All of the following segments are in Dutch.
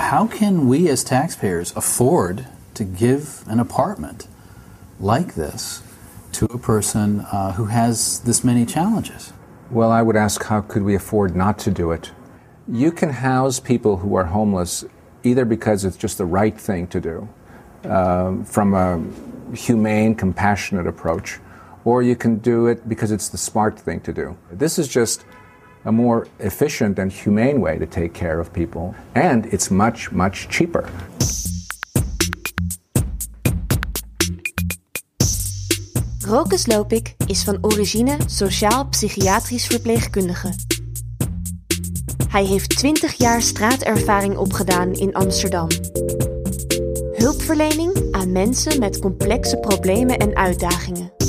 how can we as taxpayers afford to give an apartment like this to a person uh, who has this many challenges? Well, I would ask how could we afford not to do it? You can house people who are homeless either because it's just the right thing to do um, from a humane, compassionate approach, or you can do it because it's the smart thing to do. This is just a more efficient and humane way to take care of people, and it's much, much cheaper. Rokus Lopik is van origine sociaal-psychiatrisch verpleegkundige. Hij heeft 20 jaar straatervaring opgedaan in Amsterdam. Hulpverlening aan mensen met complexe problemen en uitdagingen.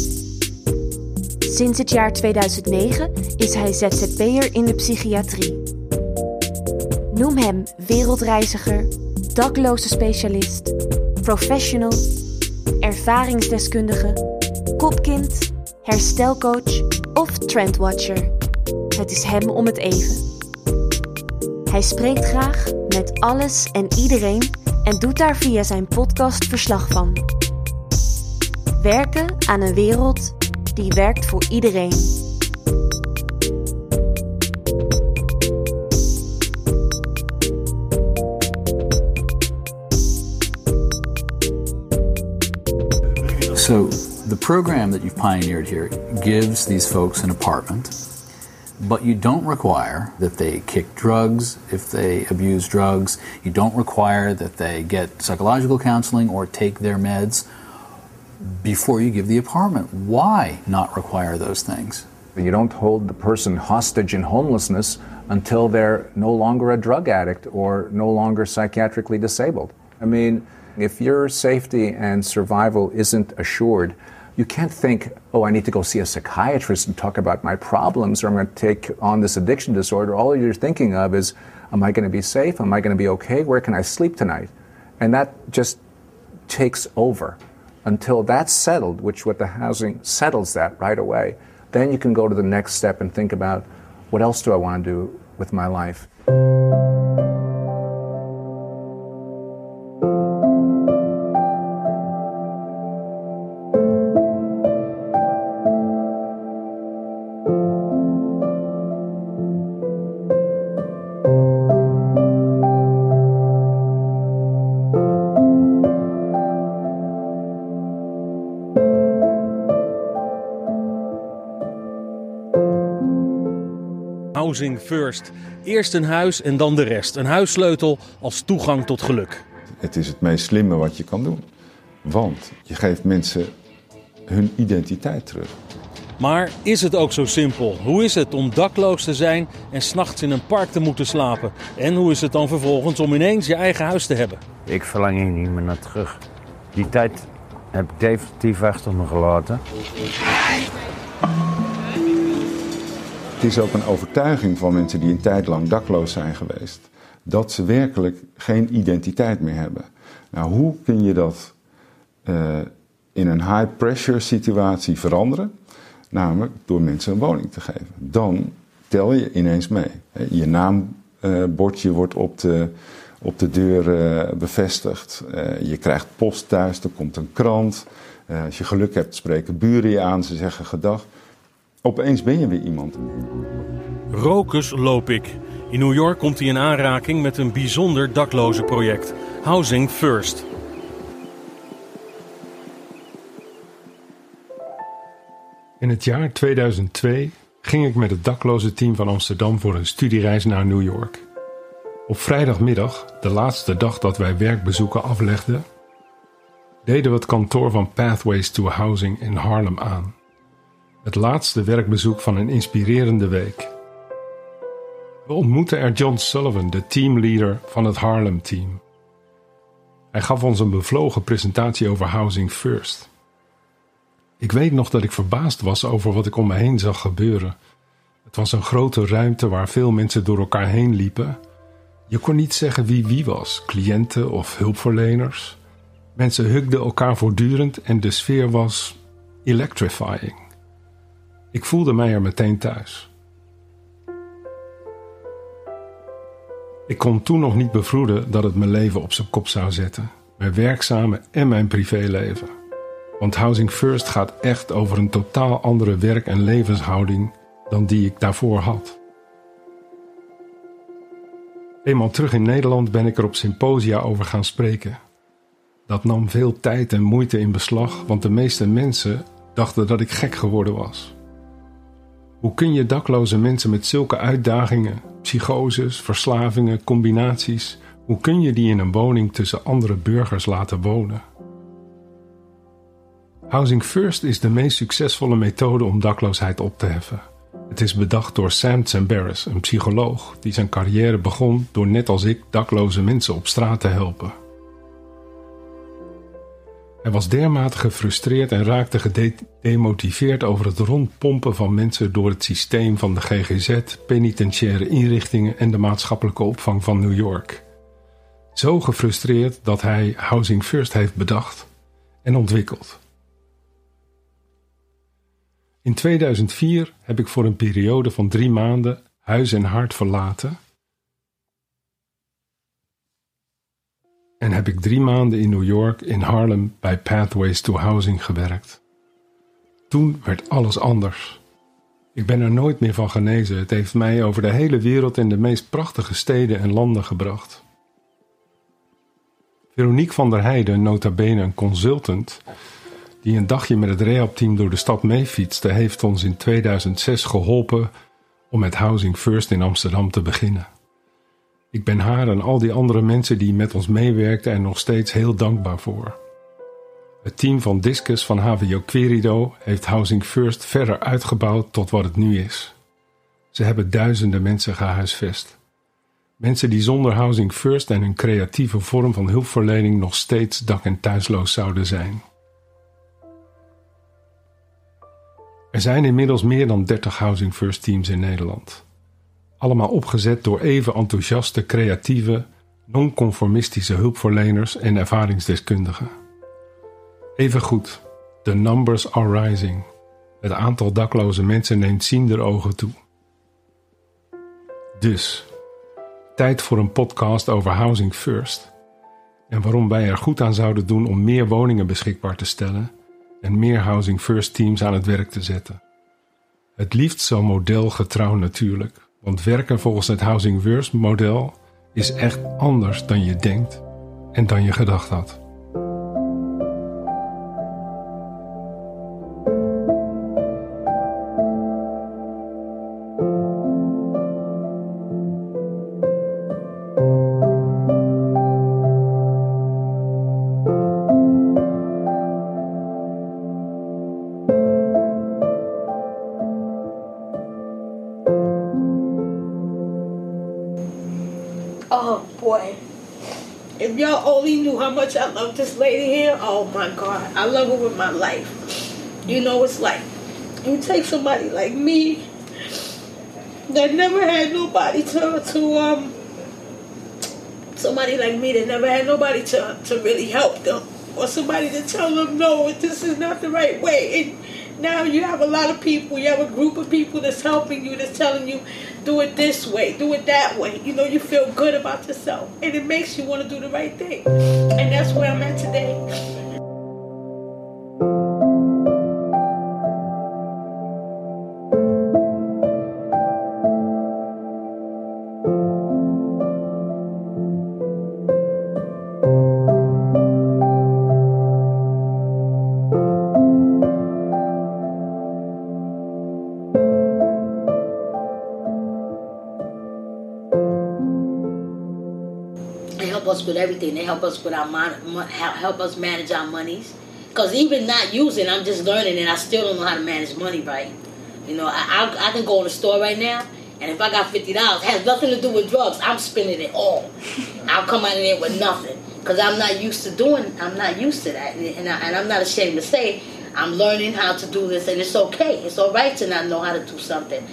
Sinds het jaar 2009 is hij ZZP'er in de psychiatrie. Noem hem wereldreiziger, dakloze specialist, professional, ervaringsdeskundige, kopkind, herstelcoach of trendwatcher. Het is hem om het even. Hij spreekt graag met alles en iedereen en doet daar via zijn podcast verslag van. Werken aan een wereld die werkt voor iedereen. So, the program that you've pioneered here gives these folks an apartment, but you don't require that they kick drugs if they abuse drugs. You don't require that they get psychological counseling or take their meds before you give the apartment. Why not require those things? You don't hold the person hostage in homelessness until they're no longer a drug addict or no longer psychiatrically disabled. I mean, if your safety and survival isn't assured, you can't think, oh, I need to go see a psychiatrist and talk about my problems or I'm going to take on this addiction disorder. All you're thinking of is, am I going to be safe? Am I going to be okay? Where can I sleep tonight? And that just takes over until that's settled, which what the housing settles that right away. Then you can go to the next step and think about what else do I want to do with my life. Housing first. Eerst een huis en dan de rest. Een huissleutel als toegang tot geluk. Het is het meest slimme wat je kan doen. Want je geeft mensen hun identiteit terug. Maar is het ook zo simpel? Hoe is het om dakloos te zijn en s'nachts in een park te moeten slapen? En hoe is het dan vervolgens om ineens je eigen huis te hebben? Ik verlang hier niet meer naar terug. Die tijd heb ik definitief achter me gelaten. Het is ook een overtuiging van mensen die een tijd lang dakloos zijn geweest, dat ze werkelijk geen identiteit meer hebben. Nou, hoe kun je dat uh, in een high-pressure situatie veranderen? Namelijk door mensen een woning te geven. Dan tel je ineens mee. Je naambordje wordt op de, op de deur uh, bevestigd. Uh, je krijgt post thuis, er komt een krant. als je geluk hebt, spreken buren je aan, ze zeggen gedag. Opeens ben je weer iemand. Rokus loop ik. In New York komt hij in aanraking met een bijzonder dakloze project. Housing First. In het jaar 2002 ging ik met het dakloze team van Amsterdam voor een studiereis naar New York. Op vrijdagmiddag, de laatste dag dat wij werkbezoeken aflegden, deden we het kantoor van Pathways to Housing in Harlem aan. Het laatste werkbezoek van een inspirerende week. We ontmoetten er John Sullivan, de teamleader van het Harlem team. Hij gaf ons een bevlogen presentatie over Housing First. Ik weet nog dat ik verbaasd was over wat ik om me heen zag gebeuren. Het was een grote ruimte waar veel mensen door elkaar heen liepen. Je kon niet zeggen wie wie was, cliënten of hulpverleners. Mensen hugden elkaar voortdurend en de sfeer was electrifying. Ik voelde mij er meteen thuis. Ik kon toen nog niet bevroeden dat het mijn leven op zijn kop zou zetten. Mijn werkzame en mijn privéleven. Want Housing First gaat echt over een totaal andere werk- en levenshouding dan die ik daarvoor had. Eenmaal terug in Nederland ben ik er op symposia over gaan spreken. Dat nam veel tijd en moeite in beslag, want de meeste mensen dachten dat ik gek geworden was. Hoe kun je dakloze mensen met zulke uitdagingen, psychoses, verslavingen, combinaties, hoe kun je die in een woning tussen andere burgers laten wonen? Housing First is de meest succesvolle methode om dakloosheid op te heffen. Het is bedacht door Sam Tsambaris, een psycholoog die zijn carrière begon door net als ik dakloze mensen op straat te helpen. Hij was dermate gefrustreerd en raakte gedemotiveerd over het rondpompen van mensen door het systeem van de GGZ, penitentiaire inrichtingen en de maatschappelijke opvang van New York. Zo gefrustreerd dat hij Housing First heeft bedacht en ontwikkeld. In 2004 heb ik voor een periode van drie maanden huis en hart verlaten en heb ik drie maanden in New York in Harlem bij Pathways to Housing gewerkt. Toen werd alles anders. Ik ben er nooit meer van genezen. Het heeft mij over de hele wereld in de meest prachtige steden en landen gebracht. Veronique van der Heijden, nota bene een consultant, die een dagje met het rehabteam door de stad meefietste, heeft ons in 2006 geholpen om met Housing First in Amsterdam te beginnen. Ik ben haar en al die andere mensen die met ons meewerkten er nog steeds heel dankbaar voor. Het team van Discus van HVO Querido heeft Housing First verder uitgebouwd tot wat het nu is. Ze hebben duizenden mensen gehuisvest. Mensen die zonder Housing First en hun creatieve vorm van hulpverlening nog steeds dak- en thuisloos zouden zijn. Er zijn inmiddels meer dan 30 Housing First teams in Nederland. Allemaal opgezet door even enthousiaste, creatieve, non-conformistische hulpverleners en ervaringsdeskundigen. Even goed, the numbers are rising. Het aantal dakloze mensen neemt ziender ogen toe. Dus, tijd voor een podcast over Housing First. En waarom wij er goed aan zouden doen om meer woningen beschikbaar te stellen en meer Housing First teams aan het werk te zetten. Het liefst zo modelgetrouw natuurlijk, want werken volgens het Housing First model is echt anders dan je denkt en dan je gedacht had. God. I love her with my life. You know it's like. You take somebody like me that never had nobody to to um somebody like me that never had nobody to to really help them. Or somebody to tell them no this is not the right way. And now you have a lot of people you have a group of people that's helping you that's telling you do it this way do it that way. You know you feel good about yourself. And it makes you want to do the right thing. And that's where i'm at today everything. They help us with our mon- help us manage our monies. Cause even not using, I'm just learning, and I still don't know how to manage money right. You know, I I, I can go in the store right now, and if I got fifty dollars, has nothing to do with drugs. I'm spending it all. I'll come out of there with nothing, cause I'm not used to doing. I'm not used to that, and, I, and I'm not ashamed to say I'm learning how to do this, and it's okay. It's all right to not know how to do something.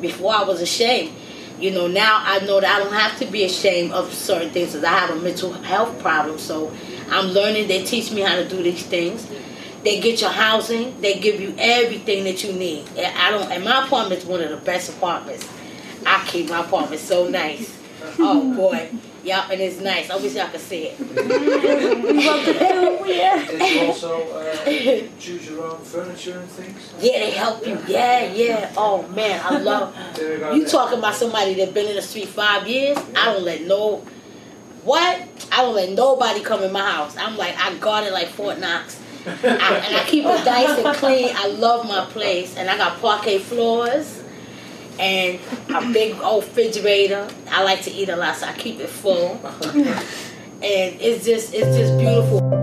Before I was ashamed. You know, now I know that I don't have to be ashamed of certain things because I have a mental health problem. So I'm learning. They teach me how to do these things. They get your housing. They give you everything that you need. And I don't. And my apartment's one of the best apartments. I keep my apartment so nice. Oh boy. Yeah, and it's nice. I wish y'all could see it. Did you also uh, choose your own furniture and things? Yeah, they help you. Yeah, yeah. Oh man, I love you talking about somebody that been in the street five years. I don't let no what? I don't let nobody come in my house. I'm like I guard it like Fort Knox. I, and I keep it nice and clean. I love my place, and I got parquet floors and a big old refrigerator. I like to eat a lot, so I keep it full. and it's just it's just beautiful.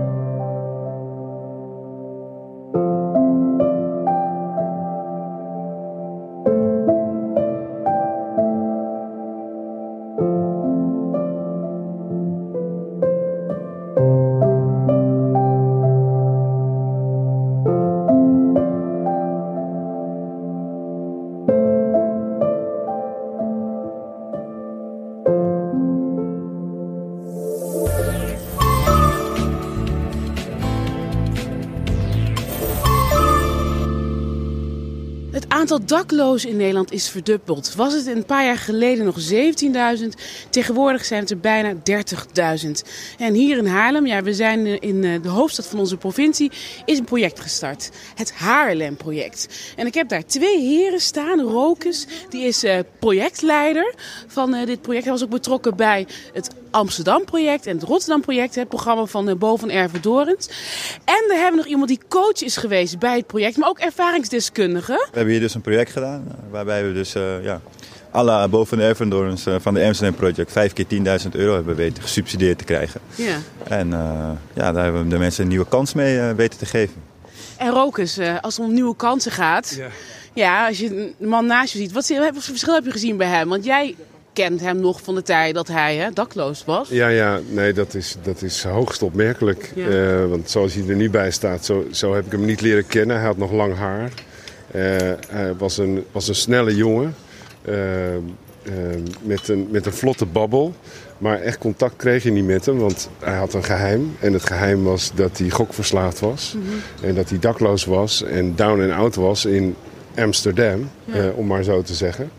Daklozen in Nederland is verdubbeld. Was het een paar jaar geleden nog 17.000, tegenwoordig zijn het er bijna 30.000. En hier in Haarlem, ja, we zijn in eh, de hoofdstad van onze provincie, is een project gestart. Het Haarlem-project. En ik heb daar twee heren staan. Rokes, die is eh, projectleider van eh, dit project. Hij was ook betrokken bij het Amsterdam-project en het Rotterdam-project, het programma van uh, Bo van Ervedorens. En we hebben nog iemand die coach is geweest bij het project, maar ook ervaringsdeskundige. We hebben hier dus een project gedaan eh, waarbij we dus uh, ja, alle Bo van Ervedorens uh, van de Amsterdam Project 5 keer 10.000 euro hebben weten gesubsidieerd te krijgen. Ja. En ja, daar hebben we de mensen een nieuwe kans mee weten te geven. En Rokus, als het om nieuwe kansen gaat, ja. ja als je een man naast je ziet, wat, wat voor verschil heb je gezien bij hem? Want jij kent hem nog van de tijd dat hij hè, dakloos was. Ja, ja, nee, dat is, dat is hoogst opmerkelijk. Ja. Uh, want zoals hij er nu bij staat, zo, zo heb ik hem niet leren kennen. Hij had nog lang haar. Uh, hij was een, was een snelle jongen. Uh, met, een, met een vlotte babbel. Maar echt contact kreeg je niet met hem, want hij had een geheim. En het geheim was dat hij gokverslaafd was. Mm -hmm. En dat hij dakloos was en down and out was in Amsterdam, ja. om maar zo te zeggen.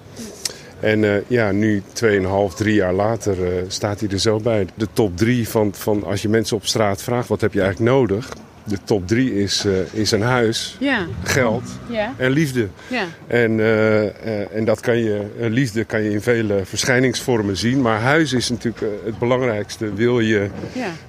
En uh, ja, nu 2,5, 3 jaar later uh, staat hij er zo bij. De top 3 van, van als je mensen op straat vraagt wat heb je eigenlijk nodig. De top 3 is, uh, is een huis, ja. geld ja. en liefde. Ja. En, en dat kan je, liefde kan je in vele verschijningsvormen zien. Maar huis is natuurlijk het belangrijkste. Wil je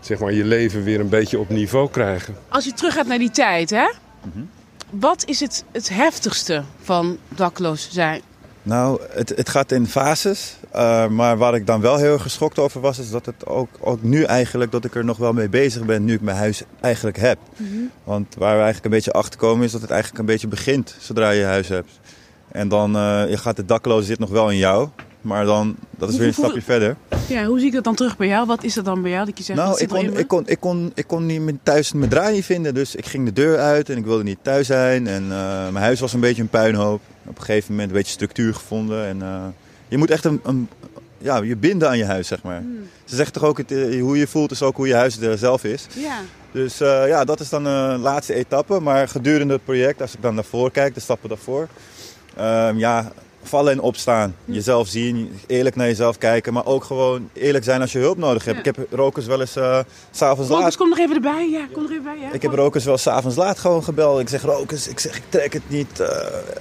zeg maar, je leven weer een beetje op niveau krijgen. Als je teruggaat naar die tijd, hè? Mm -hmm. wat is het, het heftigste van dakloos zijn? Nou, het, het gaat in fases. Uh, maar waar ik dan wel heel erg geschokt over was, is dat het ook, ook nu eigenlijk, dat ik er nog wel mee bezig ben, nu ik mijn huis eigenlijk heb. Mm -hmm. Want waar we eigenlijk een beetje achter komen, is dat het eigenlijk een beetje begint zodra je huis hebt. En dan uh, je gaat de dakloze zit nog wel in jou. Maar dan, dat is weer een stapje verder. Ja, hoe zie ik dat dan terug bij jou? Wat is dat dan bij jou? Dat je zegt, nou, ik kon, ik, kon, ik, kon, ik kon niet thuis mijn draai niet vinden. Dus ik ging de deur uit en ik wilde niet thuis zijn. En uh, mijn huis was een beetje een puinhoop. Op een gegeven moment een beetje structuur gevonden. En uh, je moet echt een, een, ja, je binden aan je huis, zeg maar. Hmm. Ze zegt toch ook, het, hoe je voelt is ook hoe je huis er zelf is. Ja. Dus uh, ja, dat is dan een laatste etappe. Maar gedurende het project, als ik dan daarvoor kijk, de stappen daarvoor. Uh, ja, vallen en opstaan. Jezelf zien, eerlijk naar jezelf kijken, maar ook gewoon eerlijk zijn als je hulp nodig hebt. Ja. Ik heb Rokers wel eens uh, s'avonds laat... Rokers, kom nog even erbij. Ja, kom nog even bij. Ja. Ik heb Rokers wel s'avonds laat gewoon gebeld. Ik zeg, Rokers, ik zeg, ik trek het niet. Uh,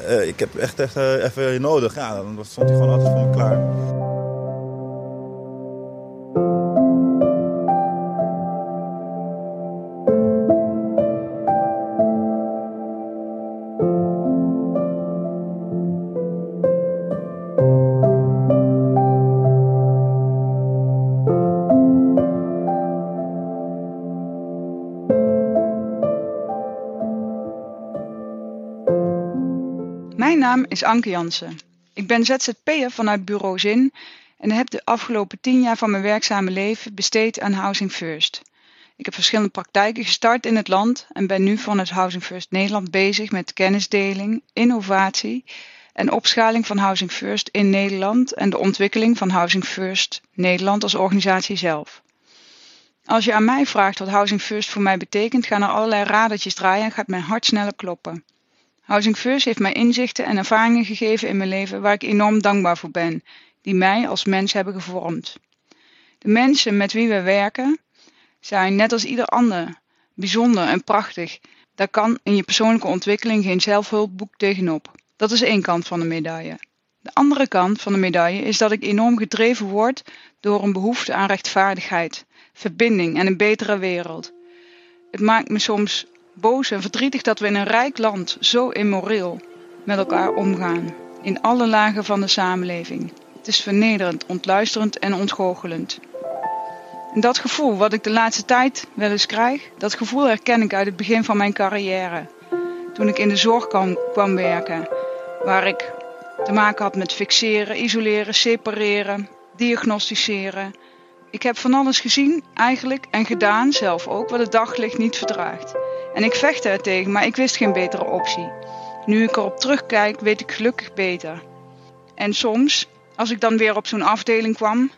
uh, ik heb echt, echt even je nodig. Ja, dan stond hij gewoon altijd voor me klaar. Is Anke Jansen. Ik ben ZZP'er vanuit Bureau Zin en heb de afgelopen tien jaar van mijn werkzame leven besteed aan Housing First. Ik heb verschillende praktijken gestart in het land en ben nu vanuit Housing First Nederland bezig met kennisdeling, innovatie en opschaling van Housing First in Nederland en de ontwikkeling van Housing First Nederland als organisatie zelf. Als je aan mij vraagt wat Housing First voor mij betekent, gaan er allerlei radertjes draaien en gaat mijn hart sneller kloppen. Housing First heeft mij inzichten en ervaringen gegeven in mijn leven waar ik enorm dankbaar voor ben. die mij als mens hebben gevormd. De mensen met wie we werken zijn net als ieder ander bijzonder en prachtig. Daar kan in je persoonlijke ontwikkeling geen zelfhulpboek tegenop. Dat is één kant van de medaille. De andere kant van de medaille is dat ik enorm gedreven word door een behoefte aan rechtvaardigheid, verbinding en een betere wereld. Het maakt me soms boos en verdrietig dat we in een rijk land zo immoreel met elkaar omgaan, in alle lagen van de samenleving. Het is vernederend, ontluisterend en ontgoochelend. En dat gevoel wat ik de laatste tijd wel eens krijg, dat gevoel herken ik uit het begin van mijn carrière. Toen ik in de zorg kwam, kwam werken, waar ik te maken had met fixeren, isoleren, separeren, diagnosticeren. Ik heb van alles gezien, eigenlijk, en gedaan zelf ook, wat het daglicht niet verdraagt. En ik vechtte er tegen, maar ik wist geen betere optie. Nu ik erop terugkijk, weet ik gelukkig beter. En soms, als ik dan weer op zo'n afdeling kwam,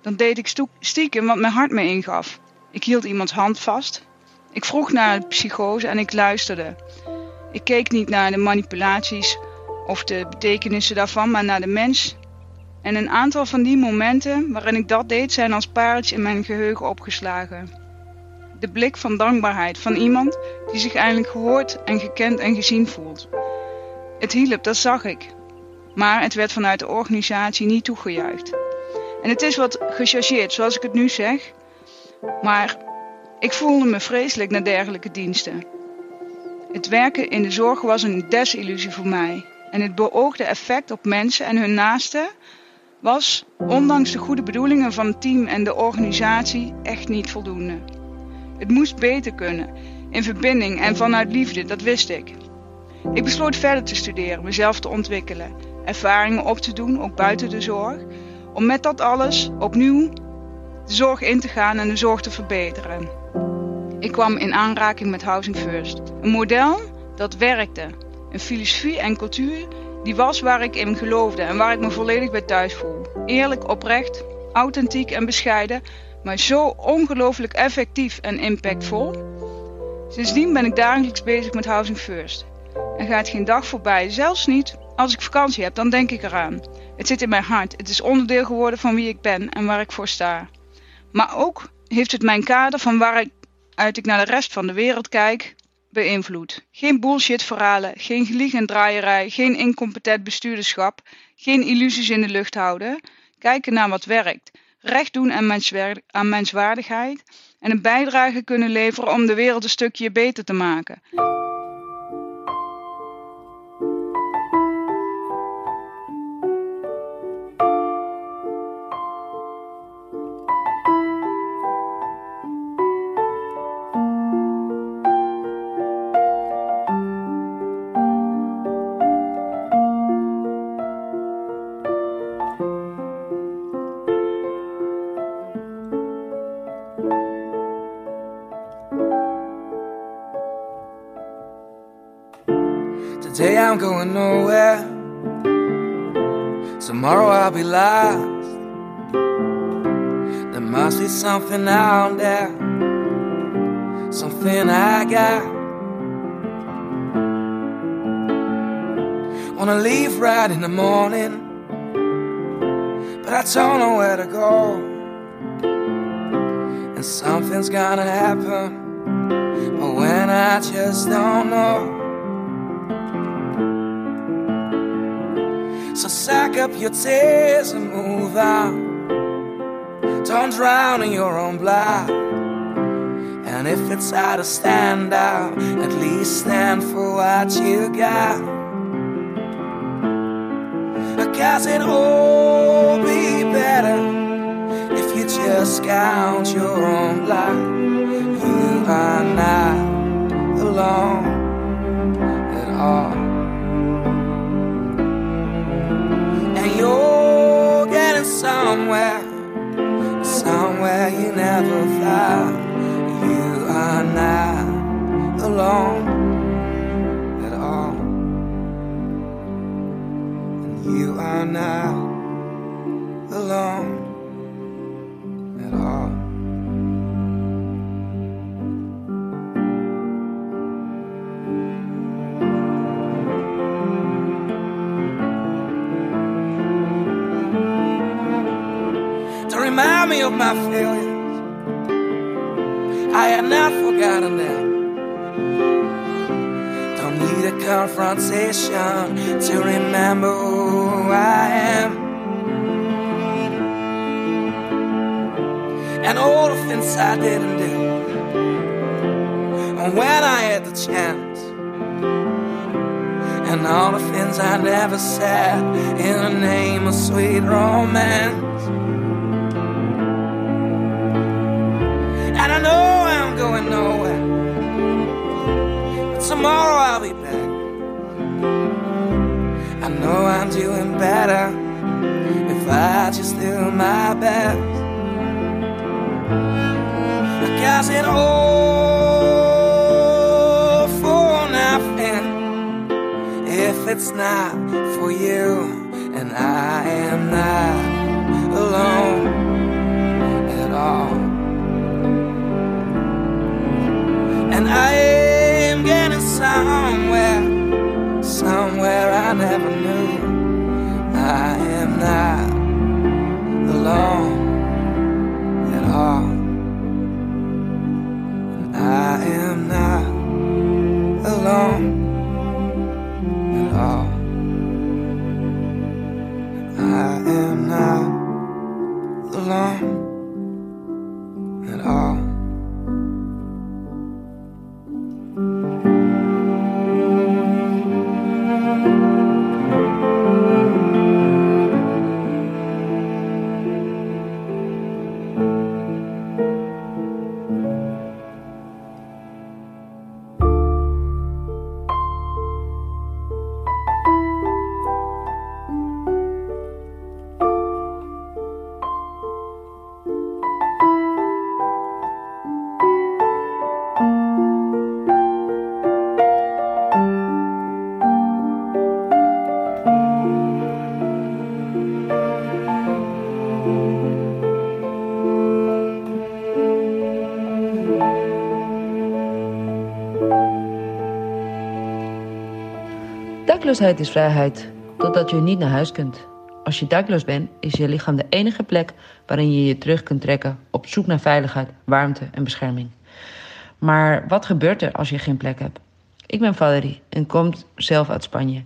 dan deed ik stiekem wat mijn hart me ingaf. Ik hield iemands hand vast. Ik vroeg naar de psychose en ik luisterde. Ik keek niet naar de manipulaties of de betekenissen daarvan, maar naar de mens. En een aantal van die momenten waarin ik dat deed, zijn als pareltjes in mijn geheugen opgeslagen. De blik van dankbaarheid van iemand die zich eindelijk gehoord en gekend en gezien voelt. Het hielp, dat zag ik. Maar het werd vanuit de organisatie niet toegejuicht. En het is wat gechargeerd, zoals ik het nu zeg. Maar ik voelde me vreselijk naar dergelijke diensten. Het werken in de zorg was een desillusie voor mij. En het beoogde effect op mensen en hun naasten was, ondanks de goede bedoelingen van het team en de organisatie, echt niet voldoende. Het moest beter kunnen, in verbinding en vanuit liefde, dat wist ik. Ik besloot verder te studeren, mezelf te ontwikkelen, ervaringen op te doen, ook buiten de zorg, om met dat alles opnieuw de zorg in te gaan en de zorg te verbeteren. Ik kwam in aanraking met Housing First, een model dat werkte, een filosofie en cultuur die was waar ik in geloofde en waar ik me volledig bij thuis voel. Eerlijk, oprecht, authentiek en bescheiden, maar zo ongelooflijk effectief en impactvol. Sindsdien ben ik dagelijks bezig met Housing First. Er gaat geen dag voorbij, zelfs niet als ik vakantie heb, dan denk ik eraan. Het zit in mijn hart, het is onderdeel geworden van wie ik ben en waar ik voor sta. Maar ook heeft het mijn kader van waaruit ik naar de rest van de wereld kijk, beïnvloed. Geen bullshit verhalen, geen gelieg en draaierij, geen incompetent bestuurderschap, geen illusies in de lucht houden. Kijken naar wat werkt, recht doen aan menswaardigheid en een bijdrage kunnen leveren om de wereld een stukje beter te maken. Today I'm going nowhere. Tomorrow I'll be lost. There must be something out there. Something I got. Wanna leave right in the morning. But I don't know where to go. And something's gonna happen. But when I just don't know. Sack up your tears and move on. Don't drown in your own blood. And if it's hard to stand out, at least stand for what you got. Cause it all be better if you just count your own blood. You are not alone at all. Somewhere you never thought you are not alone at all, and you are not alone my failures. I have not forgotten them. Don't need a confrontation to remember who I am. And all the things I didn't do. And when I had the chance. And all the things I never said in the name of sweet romance. And I know I'm going nowhere. But tomorrow I'll be back. I know I'm doing better if I just do my best. Because it all for nothing if it's not for you, and I am not alone at all. And I am getting somewhere, somewhere I never knew. I am not alone at all. And I am not alone Dakloosheid is vrijheid, totdat je niet naar huis kunt. Als je dakloos bent, is je lichaam de enige plek waarin je je terug kunt trekken op zoek naar veiligheid, warmte en bescherming. Maar wat gebeurt er als je geen plek hebt? Ik ben Valerie en kom zelf uit Spanje.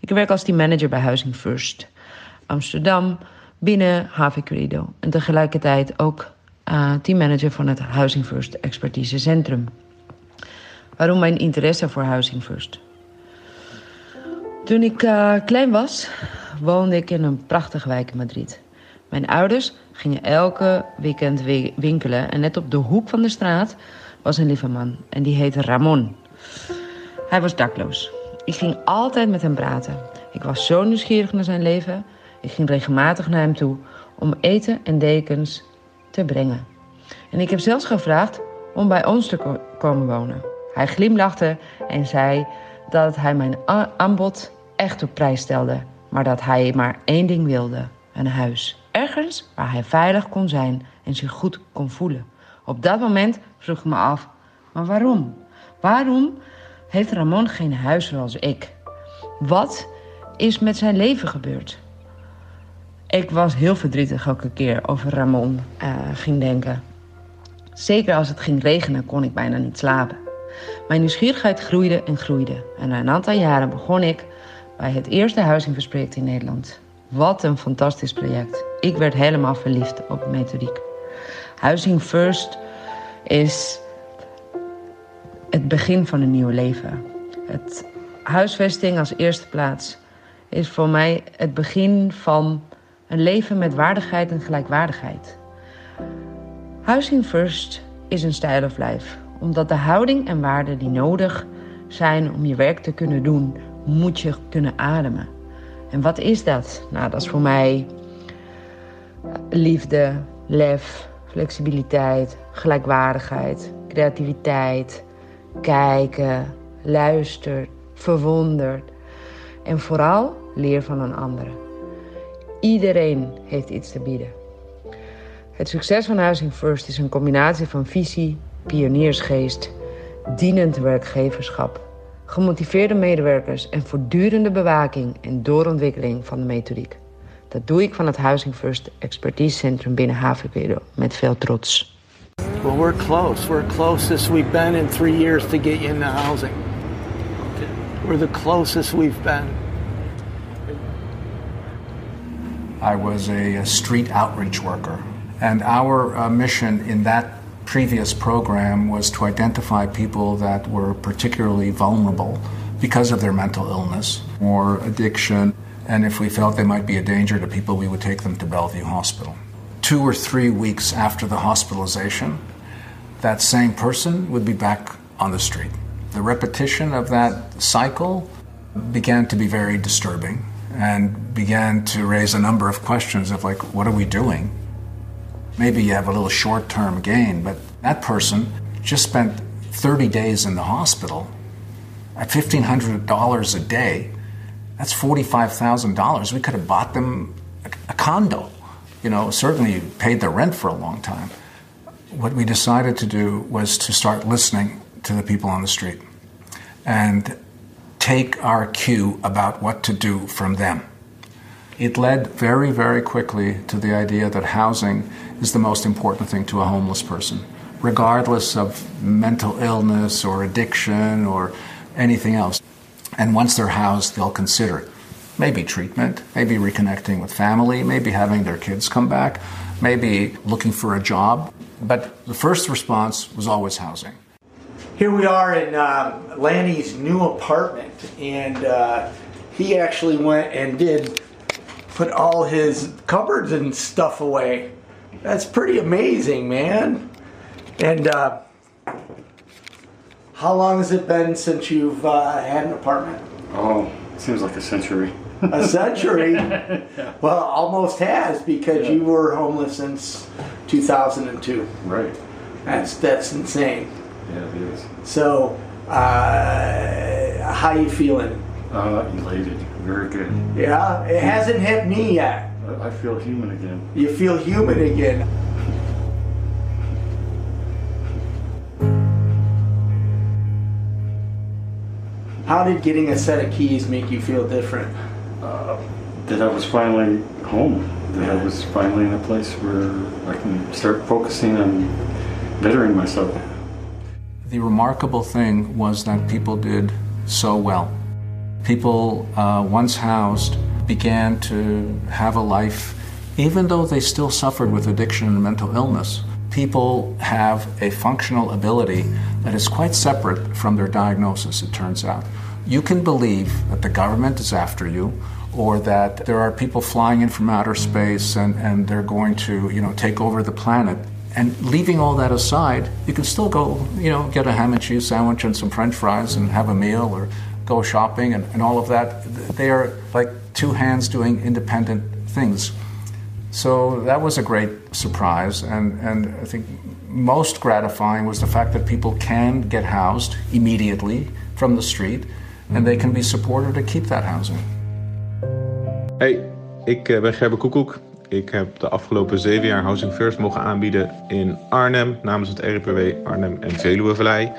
Ik werk als teammanager bij Housing First Amsterdam binnen HV Credo en tegelijkertijd ook uh, teammanager van het Housing First Expertise Centrum. Waarom mijn interesse voor Housing First? Toen ik uh, klein was, woonde ik in een prachtige wijk in Madrid. Mijn ouders gingen elke weekend winkelen en net op de hoek van de straat was een lieve man en die heette Ramon. Hij was dakloos. Ik ging altijd met hem praten. Ik was zo nieuwsgierig naar zijn leven. Ik ging regelmatig naar hem toe om eten en dekens te brengen. En ik heb zelfs gevraagd om bij ons te ko komen wonen. Hij glimlachte en zei dat hij mijn aanbod echt op prijs stelde, maar dat hij maar één ding wilde: een huis. Ergens waar hij veilig kon zijn en zich goed kon voelen. Op dat moment vroeg ik me af: maar waarom? Waarom heeft Ramon geen huis zoals ik? Wat is met zijn leven gebeurd? Ik was heel verdrietig elke keer over Ramon uh, ging denken. Zeker als het ging regenen kon ik bijna niet slapen. Mijn nieuwsgierigheid groeide en groeide. En na een aantal jaren begon ik bij het eerste Huizingverspreekt in Nederland. Wat een fantastisch project. Ik werd helemaal verliefd op methodiek. Housing First is het begin van een nieuw leven. Het huisvesting als eerste plaats is voor mij het begin van een leven met waardigheid en gelijkwaardigheid. Housing First is een style of life, omdat de houding en waarden die nodig zijn om je werk te kunnen doen, moet je kunnen ademen. En wat is dat? Nou, dat is voor mij liefde, lef, flexibiliteit, gelijkwaardigheid, creativiteit, kijken, luisteren, verwonderd en vooral leer van een ander. Iedereen heeft iets te bieden. Het succes van Housing First is een combinatie van visie, pioniersgeest, dienend werkgeverschap, gemotiveerde medewerkers en voortdurende bewaking en doorontwikkeling van de methodiek. Dat doe ik van het Housing First Expertise Centrum binnen Havenpedo met veel trots. Well, we're close. We're closest we've been in three years to get you into housing. We're the closest we've been. I was a, a street outreach worker, and our uh, mission in that previous program was to identify people that were particularly vulnerable because of their mental illness or addiction, and if we felt they might be a danger to people, we would take them to Bellevue Hospital. Two or three weeks after the hospitalization, that same person would be back on the street. The repetition of that cycle began to be very disturbing and began to raise a number of questions of like, what are we doing? Maybe you have a little short term gain, but that person just spent 30 days in the hospital at $1,500 a day. That's $45,000. We could have bought them a, a condo. You know, certainly paid their rent for a long time. What we decided to do was to start listening to the people on the street and take our cue about what to do from them. It led very, very quickly to the idea that housing is the most important thing to a homeless person, regardless of mental illness or addiction or anything else. And once they're housed, they'll consider. Maybe treatment, maybe reconnecting with family, maybe having their kids come back, maybe looking for a job. But the first response was always housing. Here we are in uh, Lanny's new apartment, and uh, he actually went and did put all his cupboards and stuff away. That's pretty amazing, man. And uh, how long has it been since you've uh, had an apartment? Oh, seems like a century. A century? Well, almost has because Yeah. you were homeless since 2002. Right. That's that's insane. Yeah, it is. So, uh, how you feeling? Uh, elated. Very good. Yeah, it hasn't hit me yet. I, I feel human again. You feel human again. How did getting a set of keys make you feel different? Uh, that I was finally home. That I was finally in a place where I can start focusing on bettering myself. The remarkable thing was that people did so well. People, uh, once housed, began to have a life, even though they still suffered with addiction and mental illness. People have a functional ability that is quite separate from their diagnosis, it turns out. You can believe that the government is after you, or that there are people flying in from outer space and, and they're going to, you know, take over the planet. And leaving all that aside, you can still go, you know, get a ham and cheese sandwich and some french fries and have a meal or go shopping and, and all of that. They are like two hands doing independent things. So that was a great surprise. And, and I think most gratifying was the fact that people can get housed immediately from the street and they can be supported to keep that housing. Hey, ik eh, ben Gerbe Koekoek. Ik heb de afgelopen zeven jaar Housing First mogen aanbieden in Arnhem namens het RIPW Arnhem en Veluwevallei.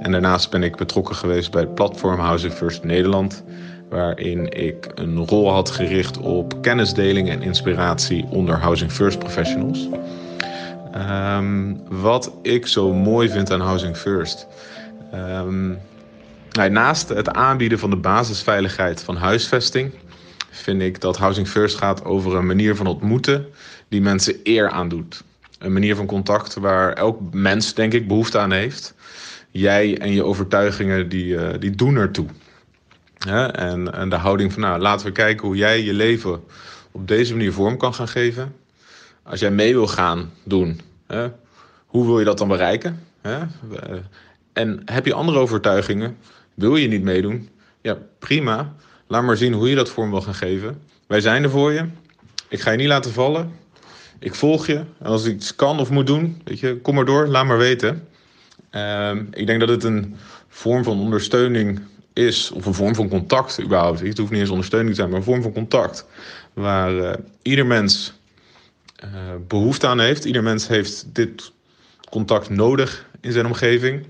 En daarnaast ben ik betrokken geweest bij het platform Housing First Nederland, waarin ik een rol had gericht op kennisdeling en inspiratie onder Housing First professionals. Ehm, wat ik zo mooi vind aan Housing First. Ehm, nou, naast het aanbieden van de basisveiligheid van huisvesting, vind ik dat Housing First gaat over een manier van ontmoeten die mensen eer aandoet. Een manier van contact waar elk mens, denk ik, behoefte aan heeft. Jij en je overtuigingen, die, eh, die doen ertoe. En, en de houding van, nou, laten we kijken hoe jij je leven op deze manier vorm kan gaan geven. Als jij mee wil gaan doen, hè? hoe wil je dat dan bereiken? Hè? Eh, En heb je andere overtuigingen? Wil je niet meedoen? Ja, prima. Laat maar zien hoe je dat vorm wil gaan geven. Wij zijn er voor je. Ik ga je niet laten vallen. Ik volg je. En als ik iets kan of moet doen, weet je, kom maar door. Laat maar weten. Ehm, ik denk dat het een vorm van ondersteuning is, of een vorm van contact überhaupt. Het hoeft niet eens ondersteuning te zijn, maar een vorm van contact. Waar eh, ieder mens eh, behoefte aan heeft. Ieder mens heeft dit contact nodig in zijn omgeving.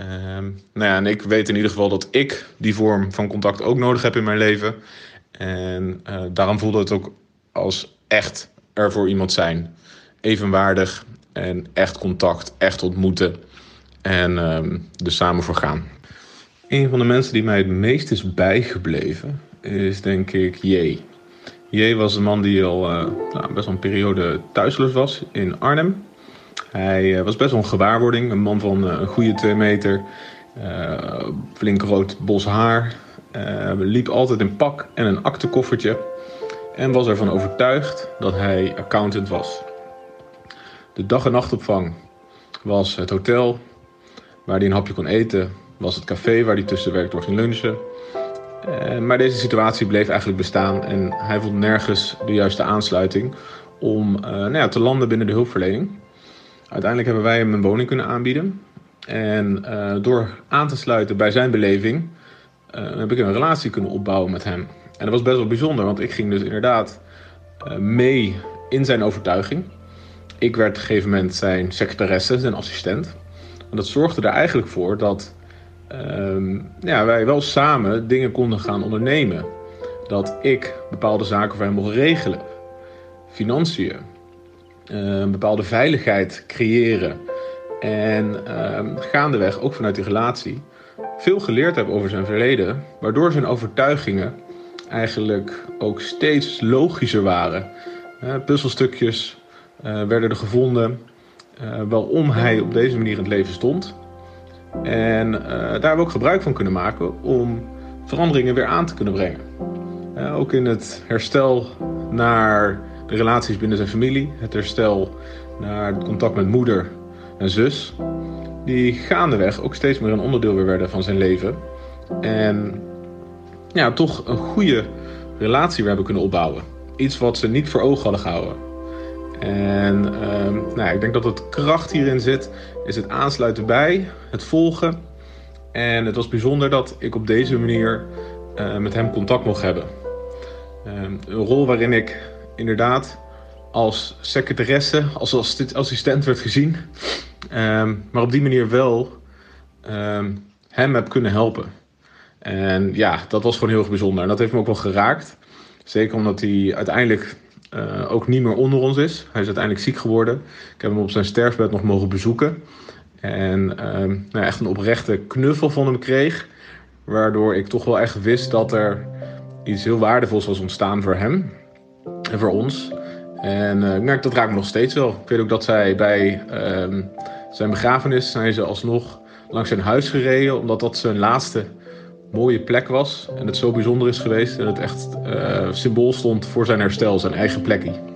Ehm, nou ja, en ik weet in ieder geval dat ik die vorm van contact ook nodig heb in mijn leven. En eh, daarom voelde het ook als echt er voor iemand zijn. Evenwaardig en echt contact, echt ontmoeten en ehm, er samen voor gaan. Een van de mensen die mij het meest is bijgebleven is denk ik J. J was een man die al uh, nou, best wel een periode thuisloos was in Arnhem. Hij uh, was best wel een gewaarwording, een man van uh, een goede twee meter, flink rood bos haar, liep altijd in pak en een aktekoffertje en was ervan overtuigd dat hij accountant was. De dag- en nachtopvang was het hotel waar hij een hapje kon eten, was het café waar hij tussen werk door ging lunchen. Maar deze situatie bleef eigenlijk bestaan en hij vond nergens de juiste aansluiting om nou ja, te landen binnen de hulpverlening. Uiteindelijk hebben wij hem een woning kunnen aanbieden. En uh, door aan te sluiten bij zijn beleving heb ik een relatie kunnen opbouwen met hem. En dat was best wel bijzonder, want ik ging dus inderdaad mee in zijn overtuiging. Ik werd op een gegeven moment zijn secretaresse, zijn assistent. En dat zorgde er eigenlijk voor dat um, ja, wij wel samen dingen konden gaan ondernemen. Dat ik bepaalde zaken voor hem mocht regelen. Financiën. Uh, bepaalde veiligheid creëren. En uh, gaandeweg, ook vanuit die relatie, veel geleerd heb over zijn verleden. Waardoor zijn overtuigingen eigenlijk ook steeds logischer waren. Uh, puzzelstukjes werden er gevonden waarom hij op deze manier in het leven stond. En daar hebben we ook gebruik van kunnen maken om veranderingen weer aan te kunnen brengen. Ook in het herstel naar de relaties binnen zijn familie, het herstel naar het contact met moeder en zus, die gaandeweg ook steeds meer een onderdeel weer werden van zijn leven. En ja, toch een goede relatie weer hebben kunnen opbouwen. Iets wat ze niet voor ogen hadden gehouden. En uh, nou, ik denk dat het kracht hierin zit, is het aansluiten bij, het volgen. En het was bijzonder dat ik op deze manier uh, met hem contact mocht hebben. Uh, een rol waarin ik inderdaad als secretaresse, als assistent werd gezien. Ehm, maar op die manier wel ehm, hem heb kunnen helpen. En ja, dat was gewoon heel erg bijzonder. En dat heeft me ook wel geraakt. Zeker omdat hij uiteindelijk uh, ook niet meer onder ons is. Hij is uiteindelijk ziek geworden. Ik heb hem op zijn sterfbed nog mogen bezoeken. En uh, nou, echt een oprechte knuffel van hem kreeg. Waardoor ik toch wel echt wist dat er iets heel waardevols was ontstaan voor hem en voor ons. En uh, nou, dat raakt me nog steeds wel. Ik weet ook dat zij bij ehm, zijn begrafenis zijn ze alsnog langs zijn huis gereden, omdat dat zijn laatste mooie plek was. En het zo bijzonder is geweest. En het echt uh, symbool stond voor zijn herstel, zijn eigen plekje.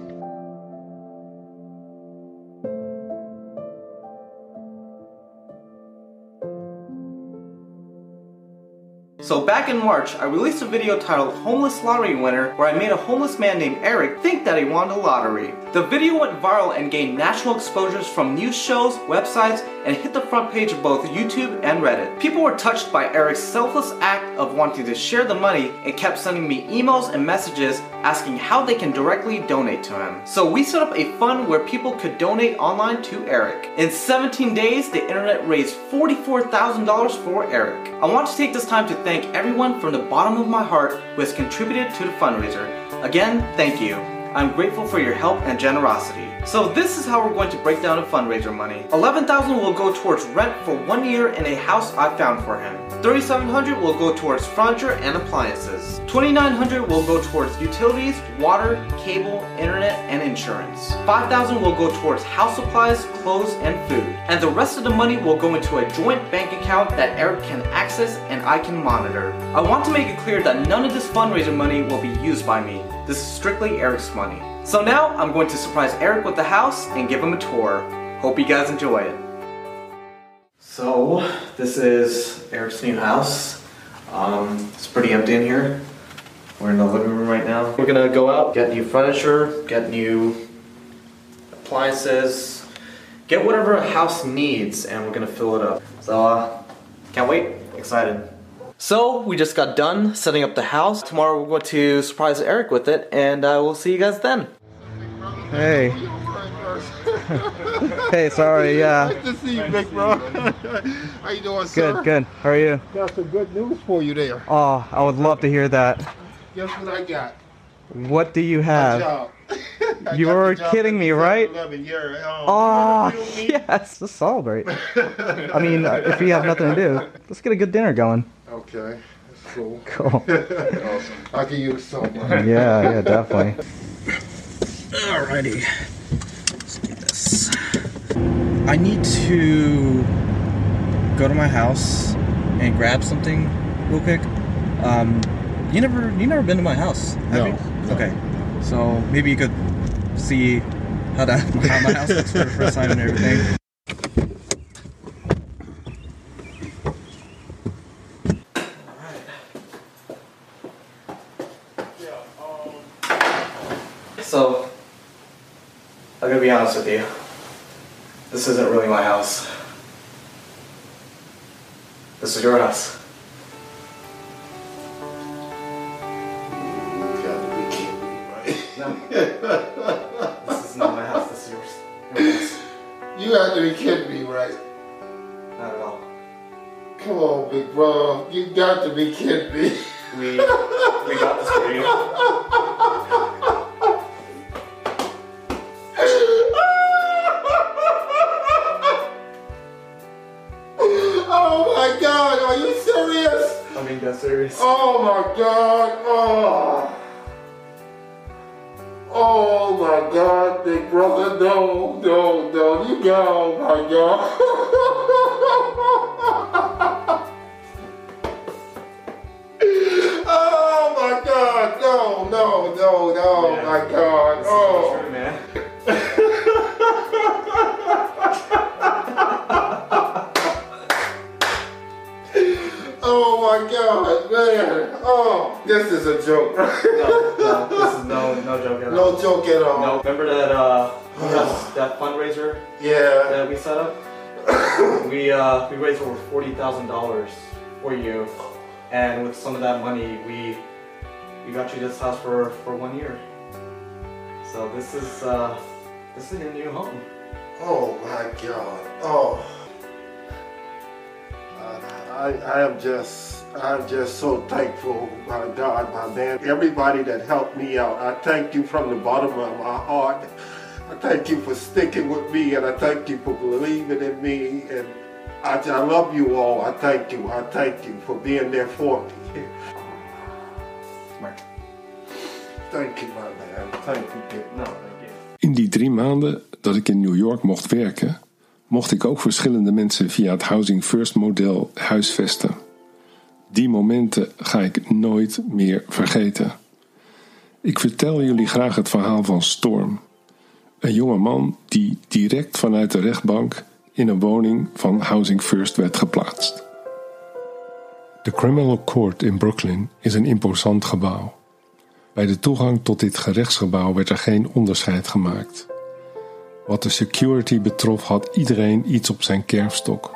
So back in March, I released a video titled Homeless Lottery Winner where I made a homeless man named Eric think that he won the lottery. The video went viral and gained national exposures from news shows, websites, and hit the front page of both YouTube and Reddit. People were touched by Eric's selfless act of wanting to share the money and kept sending me emails and messages asking how they can directly donate to him. So we set up a fund where people could donate online to Eric. In 17 days, the internet raised $44,000 for Eric. I want to take this time to thank everyone from the bottom of my heart who has contributed to the fundraiser. Again, thank you. I'm grateful for your help and generosity. So this is how we're going to break down the fundraiser money. 11,000 will go towards rent for one year in a house I found for him. 3,700 will go towards furniture and appliances. 2,900 will go towards utilities, water, cable, internet, and insurance. 5,000 will go towards house supplies, clothes, and food. And the rest of the money will go into a joint bank account that Eric can access and I can monitor. I want to make it clear that none of this fundraiser money will be used by me. This is strictly Eric's money. So now I'm going to surprise Eric with the house and give him a tour. Hope you guys enjoy it. So this is Eric's new house. Um, it's pretty empty in here. We're in the living room right now. We're gonna go out, get new furniture, get new appliances, get whatever a house needs, and we're gonna fill it up. So uh, can't wait. Excited. So we just got done setting up the house. Tomorrow we're going to surprise Eric with it, and uh, we'll see you guys then. Hey. hey, sorry, yeah. Good to see you, big bro. How you doing, sir? Good, good. How are you? Got some good news for you there. Oh, I would love to hear that. Guess what I got? What do you have? job. You're job kidding me, right? 11 year. Oh, yes, let's celebrate. I mean, uh, if we have nothing to do, let's get a good dinner going. Okay, that's cool. Cool. awesome. I can use some. Yeah, yeah, definitely. Alrighty. Let's do this. I need to go to my house and grab something real quick. Um, you never, you never been to my house, have No, you? no. Okay. So maybe you could see how that how my house looks for the first time and everything. So, I'm gonna be honest with you. This isn't really my house. This is your house. You got to be kidding me, right? No. this is not my house, this is yours. Your. You have to be kidding me, right? Not at all. Come on, big bro. You got to be kidding me. We we got this for you. Oh my god, are you serious? I'm being serious. Oh my god. Oh. Oh my god, big brother. No, no, no. You got, oh my god. god. Oh, this is a joke. No, no, this is no no joke at all. No joke at all. No, remember that uh that, that fundraiser Yeah. that we set up? we uh we raised over forty thousand dollars for you, and with some of that money, we we got you this house for for one year. So this is uh this is your new home. Oh my God. Oh. I, I am just, I'm just so thankful, my God, my man. Everybody that helped me out, I thank you from the bottom of my heart. I thank you for sticking with me, and I thank you for believing in me. And I, I love you all. I thank you. I thank you for being there for me. Thank you, my man. Thank you. No, thank you. In die drie maanden dat ik in New York mocht werken, mocht ik ook verschillende mensen via het Housing First model huisvesten. Die momenten ga ik nooit meer vergeten. Ik vertel jullie graag het verhaal van Storm. Een jonge man die direct vanuit de rechtbank in een woning van Housing First werd geplaatst. De Criminal Court in Brooklyn is een imposant gebouw. Bij de toegang tot dit gerechtsgebouw werd er geen onderscheid gemaakt. Wat de security betrof had iedereen iets op zijn kerfstok.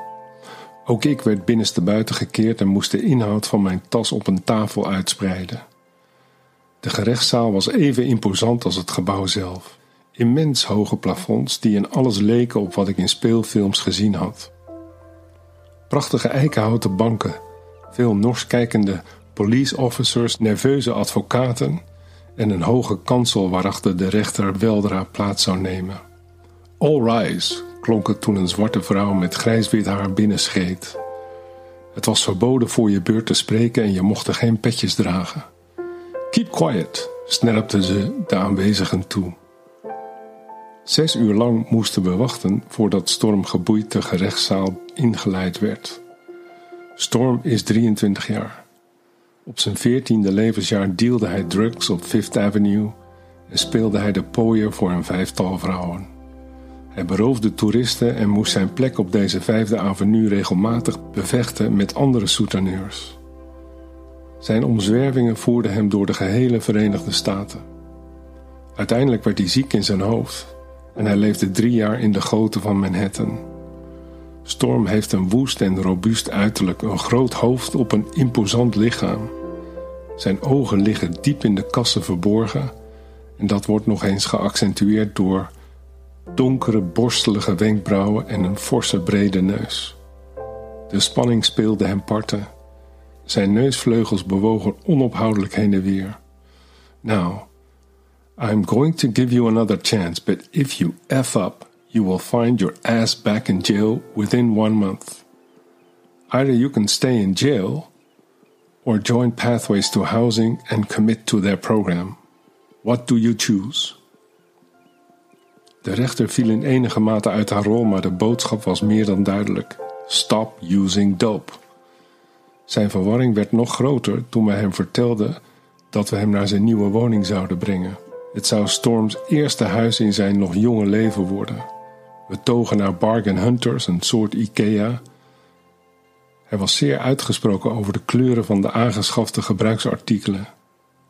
Ook ik werd binnenstebuiten gekeerd en moest de inhoud van mijn tas op een tafel uitspreiden. De gerechtszaal was even imposant als het gebouw zelf. Immens hoge plafonds die in alles leken op wat ik in speelfilms gezien had. Prachtige eikenhouten banken, veel nors kijkende police officers, nerveuze advocaten en een hoge kansel waarachter de rechter weldra plaats zou nemen. All rise, klonk het toen een zwarte vrouw met grijs-wit haar binnenscheet. Het was verboden voor je beurt te spreken en je mocht er geen petjes dragen. Keep quiet, snerpte ze de aanwezigen toe. Zes uur lang moesten we wachten voordat Storm geboeid de gerechtszaal ingeleid werd. Storm is 23 jaar. Op zijn veertiende levensjaar dealde hij drugs op Fifth Avenue en speelde hij de pooier voor een vijftal vrouwen. Hij beroofde toeristen en moest zijn plek op deze vijfde avenue regelmatig bevechten met andere souteneurs. Zijn omzwervingen voerden hem door de gehele Verenigde Staten. Uiteindelijk werd hij ziek in zijn hoofd en hij leefde drie jaar in de goten van Manhattan. Storm heeft een woest en robuust uiterlijk, een groot hoofd op een imposant lichaam. Zijn ogen liggen diep in de kassen verborgen en dat wordt nog eens geaccentueerd door donkere, borstelige wenkbrauwen en een forse, brede neus. De spanning speelde hem parten. Zijn neusvleugels bewogen onophoudelijk heen en weer. Nou, I'm going to give you another chance, but if you F up, you will find your ass back in jail within one month. Either you can stay in jail or join Pathways to Housing and commit to their program. What do you choose? De rechter viel in enige mate uit haar rol, maar de boodschap was meer dan duidelijk. Stop using dope. Zijn verwarring werd nog groter toen wij hem vertelden dat we hem naar zijn nieuwe woning zouden brengen. Het zou Storms eerste huis in zijn nog jonge leven worden. We togen naar Bargain Hunters, een soort IKEA. Hij was zeer uitgesproken over de kleuren van de aangeschafte gebruiksartikelen.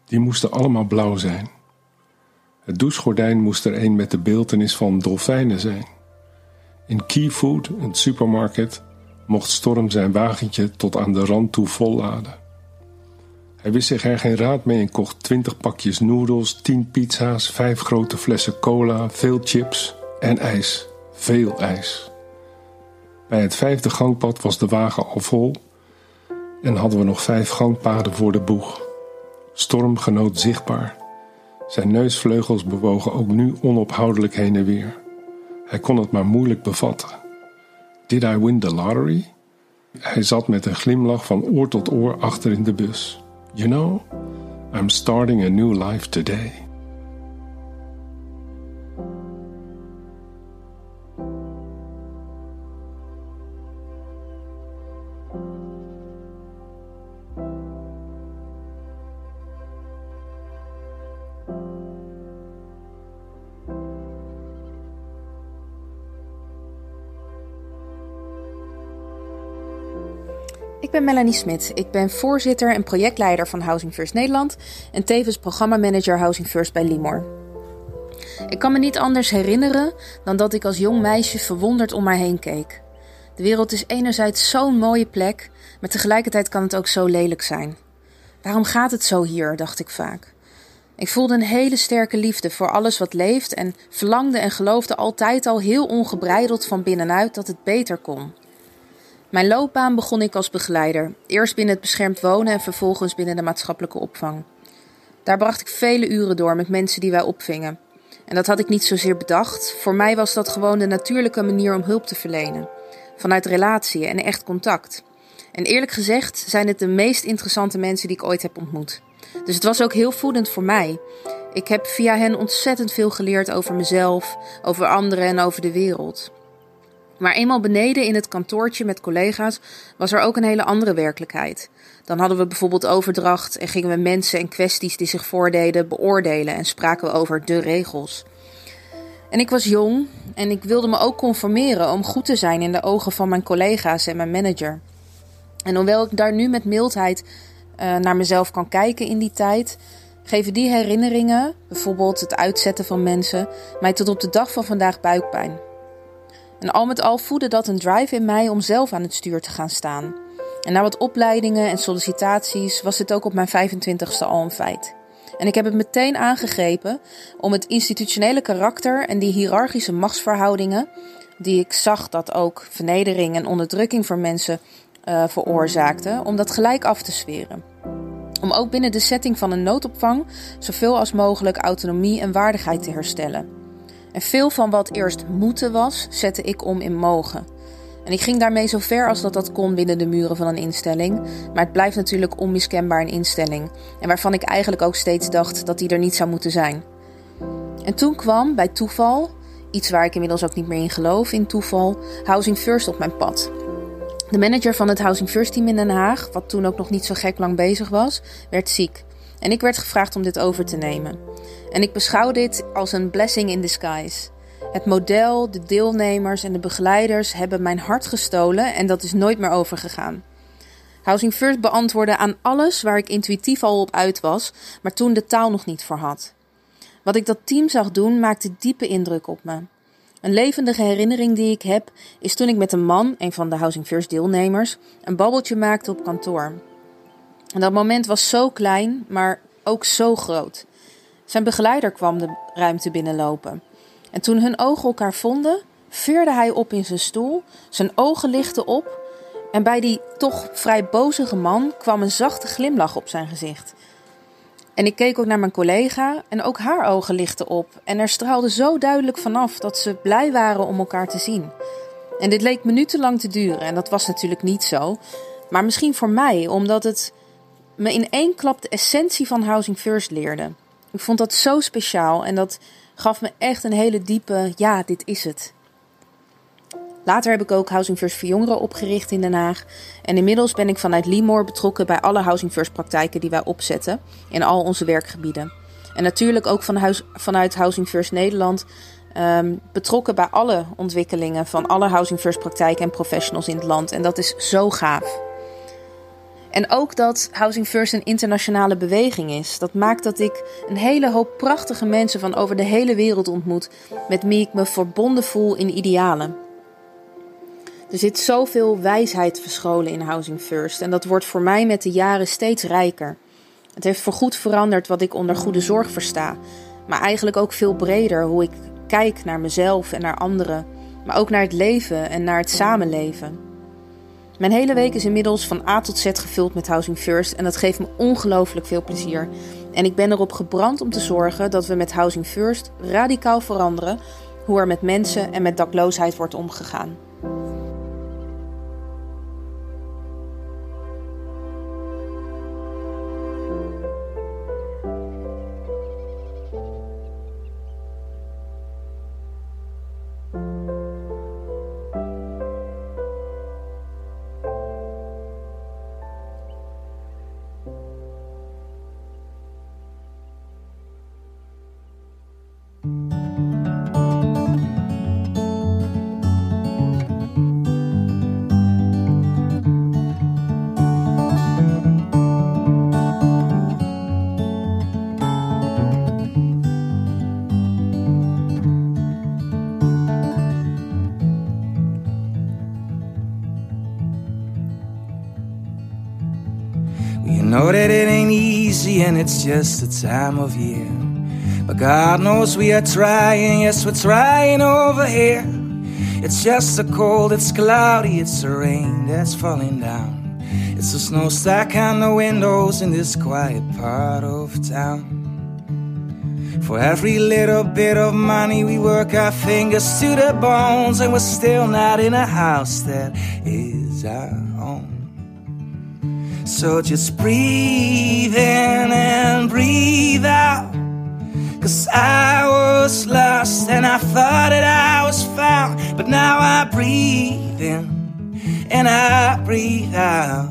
Die moesten allemaal blauw zijn. Het douchegordijn moest er een met de beeltenis van dolfijnen zijn. In Keyfood, een supermarkt, mocht Storm zijn wagentje tot aan de rand toe volladen. Hij wist zich er geen raad mee en kocht twintig pakjes noedels, tien pizza's, vijf grote flessen cola, veel chips en ijs. Veel ijs. Bij het vijfde gangpad was de wagen al vol en hadden we nog vijf gangpaden voor de boeg. Storm genoot zichtbaar. Zijn neusvleugels bewogen ook nu onophoudelijk heen en weer. Hij kon het maar moeilijk bevatten. Did I win the lottery? Hij zat met een glimlach van oor tot oor achter in de bus. You know, I'm starting a new life today. Ik ben Melanie Smit. Ik ben voorzitter en projectleider van Housing First Nederland en tevens programmamanager Housing First bij Limor. Ik kan me niet anders herinneren dan dat ik als jong meisje verwonderd om mij heen keek. De wereld is enerzijds zo'n mooie plek, maar tegelijkertijd kan het ook zo lelijk zijn. Waarom gaat het zo hier, dacht ik vaak. Ik voelde een hele sterke liefde voor alles wat leeft en verlangde en geloofde altijd al heel ongebreideld van binnenuit dat het beter kon. Mijn loopbaan begon ik als begeleider, eerst binnen het beschermd wonen en vervolgens binnen de maatschappelijke opvang. Daar bracht ik vele uren door met mensen die wij opvingen. En dat had ik niet zozeer bedacht. Voor mij was dat gewoon de natuurlijke manier om hulp te verlenen. Vanuit relatie en echt contact. En eerlijk gezegd zijn het de meest interessante mensen die ik ooit heb ontmoet. Dus het was ook heel voedend voor mij. Ik heb via hen ontzettend veel geleerd over mezelf, over anderen en over de wereld. Maar eenmaal beneden in het kantoortje met collega's was er ook een hele andere werkelijkheid. Dan hadden we bijvoorbeeld overdracht en gingen we mensen en kwesties die zich voordeden beoordelen en spraken we over de regels. En ik was jong en ik wilde me ook conformeren om goed te zijn in de ogen van mijn collega's en mijn manager. En hoewel ik daar nu met mildheid uh, naar mezelf kan kijken in die tijd, geven die herinneringen, bijvoorbeeld het uitzetten van mensen, mij tot op de dag van vandaag buikpijn. En al met al voedde dat een drive in mij om zelf aan het stuur te gaan staan. En na wat opleidingen en sollicitaties was dit ook op mijn 25ste al een feit. En ik heb het meteen aangegrepen om het institutionele karakter en die hiërarchische machtsverhoudingen, die ik zag dat ook vernedering en onderdrukking voor mensen uh, veroorzaakten, om dat gelijk af te sferen. Om ook binnen de setting van een noodopvang zoveel als mogelijk autonomie en waardigheid te herstellen. En veel van wat eerst moeten was, zette ik om in mogen. En ik ging daarmee zo ver als dat dat kon binnen de muren van een instelling. Maar het blijft natuurlijk onmiskenbaar een instelling. En waarvan ik eigenlijk ook steeds dacht dat die er niet zou moeten zijn. En toen kwam bij toeval, iets waar ik inmiddels ook niet meer in geloof, in toeval, Housing First op mijn pad. De manager van het Housing First team in Den Haag, wat toen ook nog niet zo gek lang bezig was, werd ziek. En ik werd gevraagd om dit over te nemen. En ik beschouw dit als een blessing in disguise. Het model, de deelnemers en de begeleiders hebben mijn hart gestolen en dat is nooit meer overgegaan. Housing First beantwoordde aan alles waar ik intuïtief al op uit was, maar toen de taal nog niet voor had. Wat ik dat team zag doen maakte diepe indruk op me. Een levendige herinnering die ik heb is toen ik met een man, een van de Housing First deelnemers, een babbeltje maakte op kantoor. En dat moment was zo klein, maar ook zo groot. Zijn begeleider kwam de ruimte binnenlopen. En toen hun ogen elkaar vonden, veerde hij op in zijn stoel, zijn ogen lichten op en bij die toch vrij bozige man kwam een zachte glimlach op zijn gezicht. En ik keek ook naar mijn collega en ook haar ogen lichten op. En er straalde zo duidelijk vanaf dat ze blij waren om elkaar te zien. En dit leek minutenlang te duren en dat was natuurlijk niet zo. Maar misschien voor mij, omdat het me in één klap de essentie van Housing First leerde. Ik vond dat zo speciaal en dat gaf me echt een hele diepe ja, dit is het. Later heb ik ook Housing First voor Jongeren opgericht in Den Haag. En inmiddels ben ik vanuit Limor betrokken bij alle Housing First praktijken die wij opzetten in al onze werkgebieden. En natuurlijk ook huis, vanuit Housing First Nederland ehm, betrokken bij alle ontwikkelingen van alle Housing First praktijken en professionals in het land. En dat is zo gaaf. En ook dat Housing First een internationale beweging is. Dat maakt dat ik een hele hoop prachtige mensen van over de hele wereld ontmoet, met wie ik me verbonden voel in idealen. Er zit zoveel wijsheid verscholen in Housing First en dat wordt voor mij met de jaren steeds rijker. Het heeft voorgoed veranderd wat ik onder goede zorg versta, maar eigenlijk ook veel breder hoe ik kijk naar mezelf en naar anderen, maar ook naar het leven en naar het samenleven. Mijn hele week is inmiddels van A tot Z gevuld met Housing First en dat geeft me ongelooflijk veel plezier. En ik ben erop gebrand om te zorgen dat we met Housing First radicaal veranderen hoe er met mensen en met dakloosheid wordt omgegaan. Know that it ain't easy and it's just the time of year. But God knows we are trying, yes, we're trying over here. It's just the cold, it's cloudy, it's the rain that's falling down. It's the snow stack on the windows in this quiet part of town. For every little bit of money, we work our fingers to the bones, and we're still not in a house that is our own. So just breathe in and breathe out. Cause I was lost and I thought that I was found. But now I breathe in and I breathe out.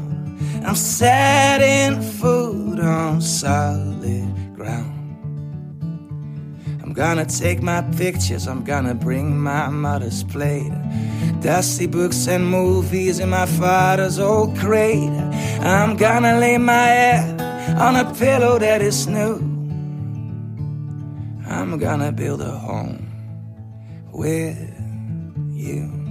I'm setting food on solid gonna take my pictures, I'm gonna bring my mother's plate. Dusty books and movies in my father's old crate. I'm gonna lay my head on a pillow that is new. I'm gonna build a home with you.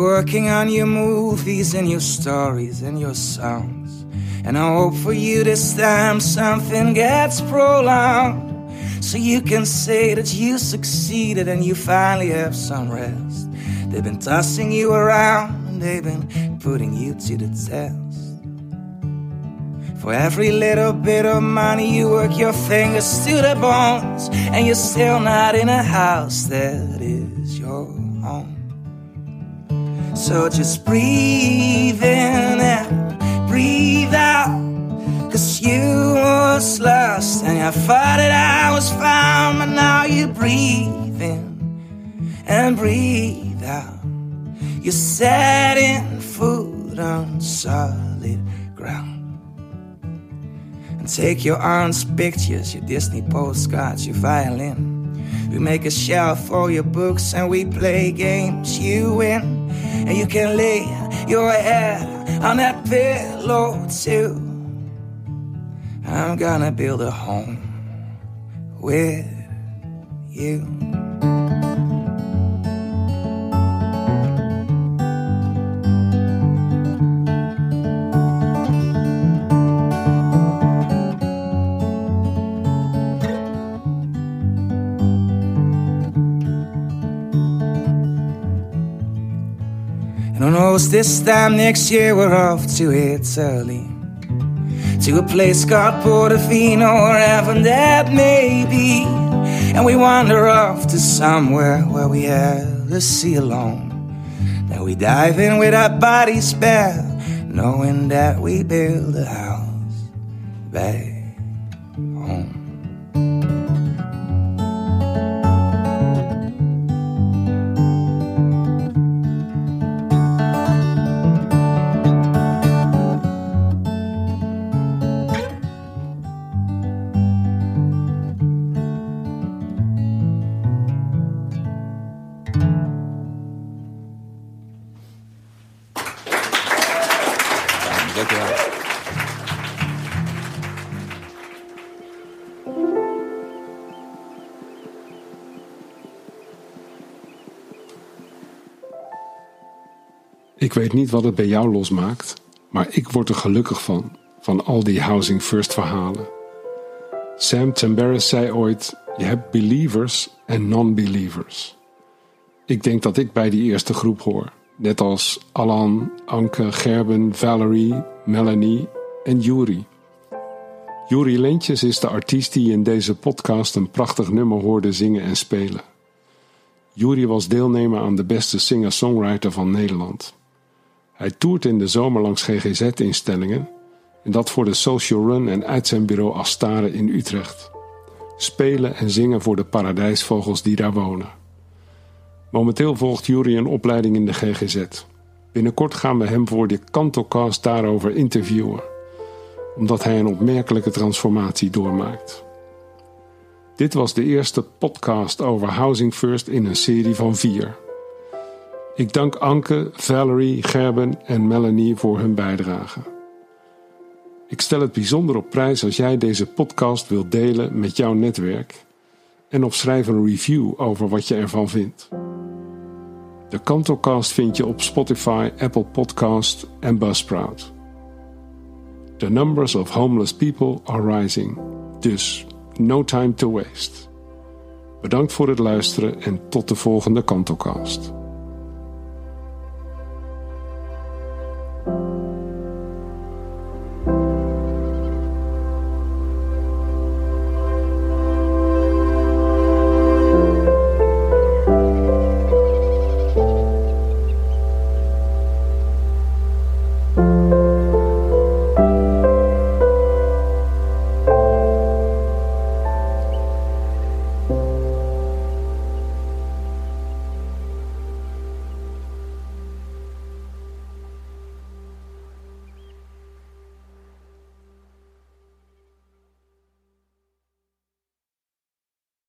Working on your movies and your stories and your songs. And I hope for you this time something gets prolonged. So you can say that you succeeded and you finally have some rest. They've been tossing you around and they've been putting you to the test. For every little bit of money, you work your fingers to the bones, and you're still not in a house that So just breathe in and breathe out. Cause you was lost and I thought that I was found, but now you breathe in and breathe out. You're setting food on solid ground. And take your aunt's pictures, your Disney postcards, your violin. We make a shelf for your books and we play games you win. And you can lay your head on that pillow too. I'm gonna build a home with you. Knows this time next year we're off to Italy. To a place called Portofino, wherever that may be. And we wander off to somewhere where we have the sea alone. Then we dive in with our bodies bare, knowing that we build a house back Ik weet niet wat het bij jou losmaakt, maar ik word er gelukkig van, van al die Housing First verhalen. Sam Tambaris zei ooit: Je hebt believers en non-believers. Ik denk dat ik bij die eerste groep hoor, net als Alan, Anke, Gerben, Valerie, Melanie en Yuri. Yuri Lentjes is de artiest die in deze podcast een prachtig nummer hoorde zingen en spelen. Yuri was deelnemer aan de beste singer-songwriter van Nederland. Hij toert in de zomer langs GGZ-instellingen en dat voor de Social Run en uitzendbureau Astare in Utrecht. Spelen en zingen voor de paradijsvogels die daar wonen. Momenteel volgt Jury een opleiding in de GGZ. Binnenkort gaan we hem voor de Kantocast daarover interviewen, omdat hij een opmerkelijke transformatie doormaakt. Dit was de eerste podcast over Housing First in een serie van vier. Ik dank Anke, Valerie, Gerben en Melanie voor hun bijdrage. Ik stel het bijzonder op prijs als jij deze podcast wilt delen met jouw netwerk en of schrijf een review over wat je ervan vindt. De Kantocast vind je op Spotify, Apple Podcast en Buzzsprout. The numbers of homeless people are rising, dus no time to waste. Bedankt voor het luisteren en tot de volgende Kantocast.